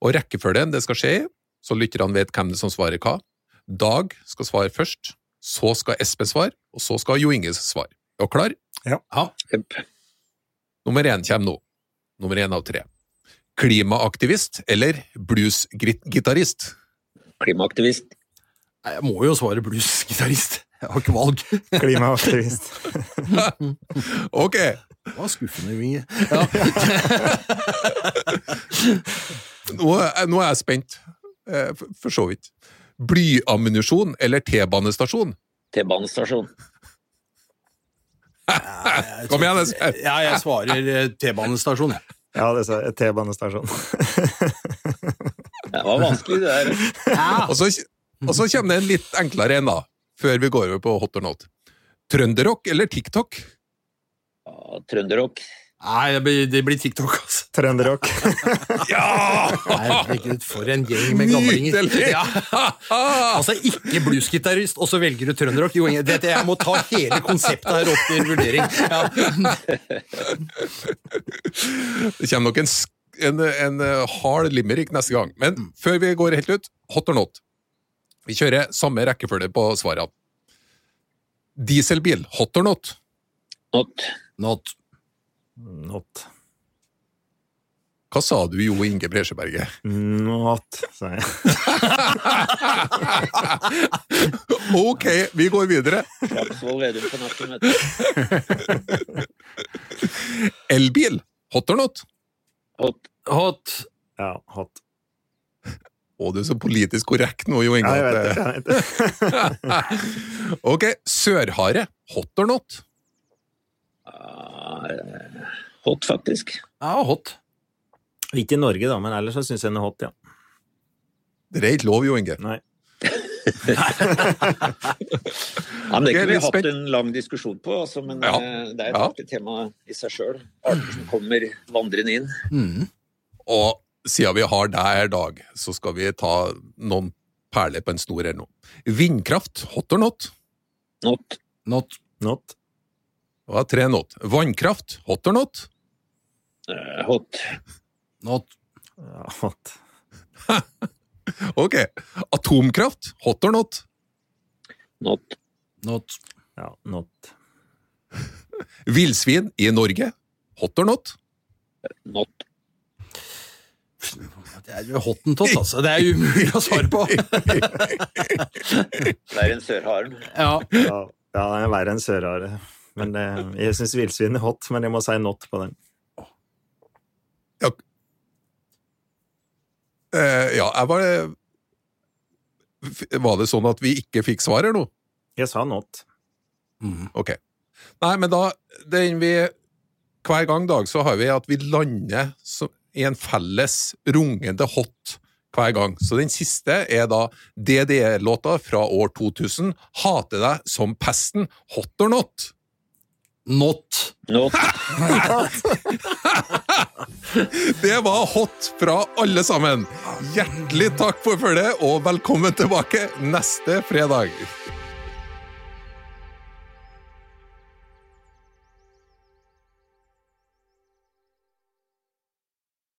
Og rekkefølgen det skal skje i, så lytterne vet hvem det som svarer hva. Dag skal svare først, så skal Espen svare, og så skal Jo Inge svare. Er dere klar? Ja. Nummer én kommer nå. Nummer én av tre. Klimaaktivist eller bluesgitarist? Klimaaktivist. Nei, Jeg må jo svare bluesgitarist. Jeg har ikke valg. Klimaaktivist. Ok, Det var skuffende, Jo Inge. Ja. nå, er- nå er jeg spent. Eh, For, for så vidt. Blyammunisjon eller T-banestasjon? T-banestasjon. Kom igjen, Espen! Ja, jeg svarer eh, T-banestasjon. jeg. Ja, det sa jeg. T-banestasjon. Det var vanskelig, det der. Og så, og så kommer det en litt enklere en, da, før vi går over på hot or not. Trønderrock eller TikTok? Ja, Trønderrock. Nei, det blir, det blir TikTok, altså. Trønderrock. Ja! Herregud, for en gjeng med gamlinger. Ja. Altså, ikke bluesgitarist, og så velger du trønderrock. Jo dette, jeg må ta hele konseptet her opp til vurdering. Ja. Det kommer nok en, en, en eh, hard limerick neste gang. Men før vi går helt ut, hot or not. Vi kjører samme rekkefølge på svarene. Dieselbil, hot or not? Not. Not. Not. Hva sa du, Jo Inge Bresjeberget? Not, sa jeg. Ok, vi går videre. Elbil, hot or not? Hot. Hot. Ja, hot. Å, du er så politisk korrekt nå, Jo Inge. Ja, jeg vet det. Jeg vet det. ok, sørhare, hot or not? Eh, hot, faktisk. Ja, hot. Ikke i Norge, da, men ellers så syns jeg den er hot, ja. Det er ikke lov, Jo Inge. Nei. Ja, men det kunne vi hatt en lang diskusjon på, altså, men Ja. eh, det er et Ja. artig tema i seg sjøl. Arter som kommer vandrende inn. Mm. Og siden vi har deg her, Dag, så skal vi ta noen perler på en snor her nå. Vindkraft, hot or not? Not. Not. Not. Det har tre not. Vannkraft, hot or not? Uh, hot. Not. Uh, hot. Ok. Atomkraft, hot or not? Not. Not. Ja, not. Villsvin i Norge, hot or not? Not. Det er jo hottentott, altså. Det er umulig å svare på. Verre enn en sørharen. Ja. Ja, ja er verre enn sørhare. Men det, jeg syns villsvin er hot, men jeg må si not på den. Eh, ja, var Var det sånn at vi ikke fikk svar her nå? Jeg sa not. Mm. Ok. Nei, men da den vi, Hver gang, Dag, så har vi at vi lander så, i en felles rungende hot hver gang. Så den siste er da DDE-låta fra år 2000, 'Hater deg som pesten', hot or not? Not. Not. Det var hot fra alle sammen. Hjertelig takk for følget, og velkommen tilbake neste fredag.